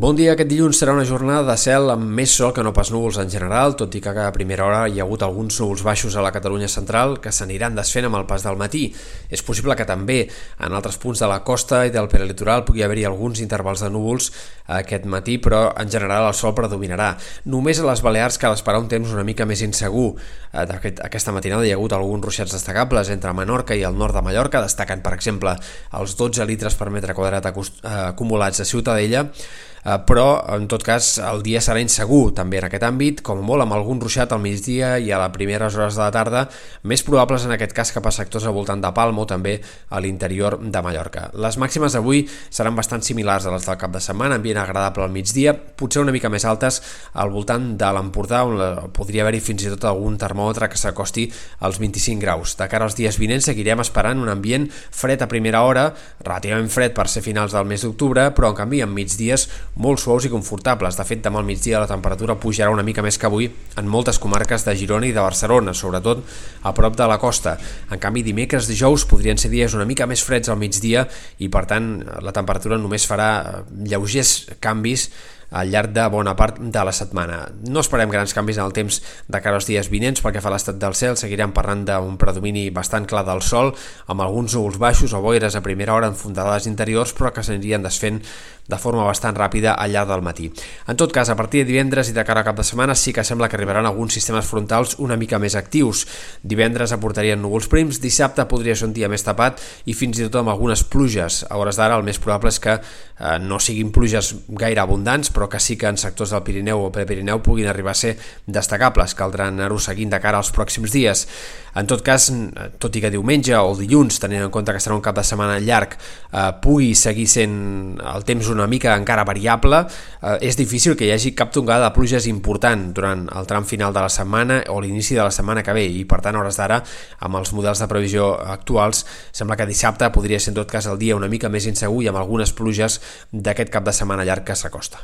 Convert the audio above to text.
Bon dia, aquest dilluns serà una jornada de cel amb més sol que no pas núvols en general, tot i que a primera hora hi ha hagut alguns núvols baixos a la Catalunya central que s'aniran desfent amb el pas del matí. És possible que també en altres punts de la costa i del peralitoral pugui haver-hi alguns intervals de núvols aquest matí, però en general el sol predominarà. Només a les Balears cal esperar un temps una mica més insegur. Eh, aquest, aquesta matinada hi ha hagut alguns ruixats destacables entre Menorca i el nord de Mallorca, destacant, per exemple, els 12 litres per metre quadrat eh, acumulats a Ciutadella, eh, però en tot cas el dia serà insegur també en aquest àmbit, com molt amb algun ruixat al migdia i a les primeres hores de la tarda, més probables en aquest cas cap a sectors al voltant de Palma o també a l'interior de Mallorca. Les màximes d'avui seran bastant similars a les del cap de setmana, ambient agradable al migdia, potser una mica més altes al voltant de l'Empordà, on podria haver-hi fins i tot algun termòmetre que s'acosti als 25 graus. De cara als dies vinents seguirem esperant un ambient fred a primera hora, relativament fred per ser finals del mes d'octubre, però en canvi en migdies molt suaus i confortables. De fet, demà al migdia la temperatura pujarà una mica més que avui en moltes comarques de Girona i de Barcelona, sobretot a prop de la costa. En canvi, dimecres, dijous podrien ser dies una mica més freds al migdia i, per tant, la temperatura només farà lleugers canvis al llarg de bona part de la setmana. No esperem grans canvis en el temps de cara als dies vinents perquè fa l'estat del cel, seguirem parlant d'un predomini bastant clar del sol, amb alguns núvols baixos o boires a primera hora en fondades interiors, però que s'anirien desfent de forma bastant ràpida al llarg del matí. En tot cas, a partir de divendres i de cara a cap de setmana sí que sembla que arribaran alguns sistemes frontals una mica més actius. Divendres aportarien núvols prims, dissabte podria ser un dia més tapat i fins i tot amb algunes pluges. A hores d'ara el més probable és que eh, no siguin pluges gaire abundants, però que sí que en sectors del Pirineu o Prepirineu puguin arribar a ser destacables. Caldrà anar-ho seguint de cara als pròxims dies. En tot cas, tot i que diumenge o dilluns, tenint en compte que serà un cap de setmana llarg, eh, pugui seguir sent el temps una mica encara variable, eh, és difícil que hi hagi cap tongada de pluges important durant el tram final de la setmana o l'inici de la setmana que ve i per tant hores d'ara amb els models de previsió actuals sembla que dissabte podria ser en tot cas el dia una mica més insegur i amb algunes pluges d'aquest cap de setmana llarg que s'acosta.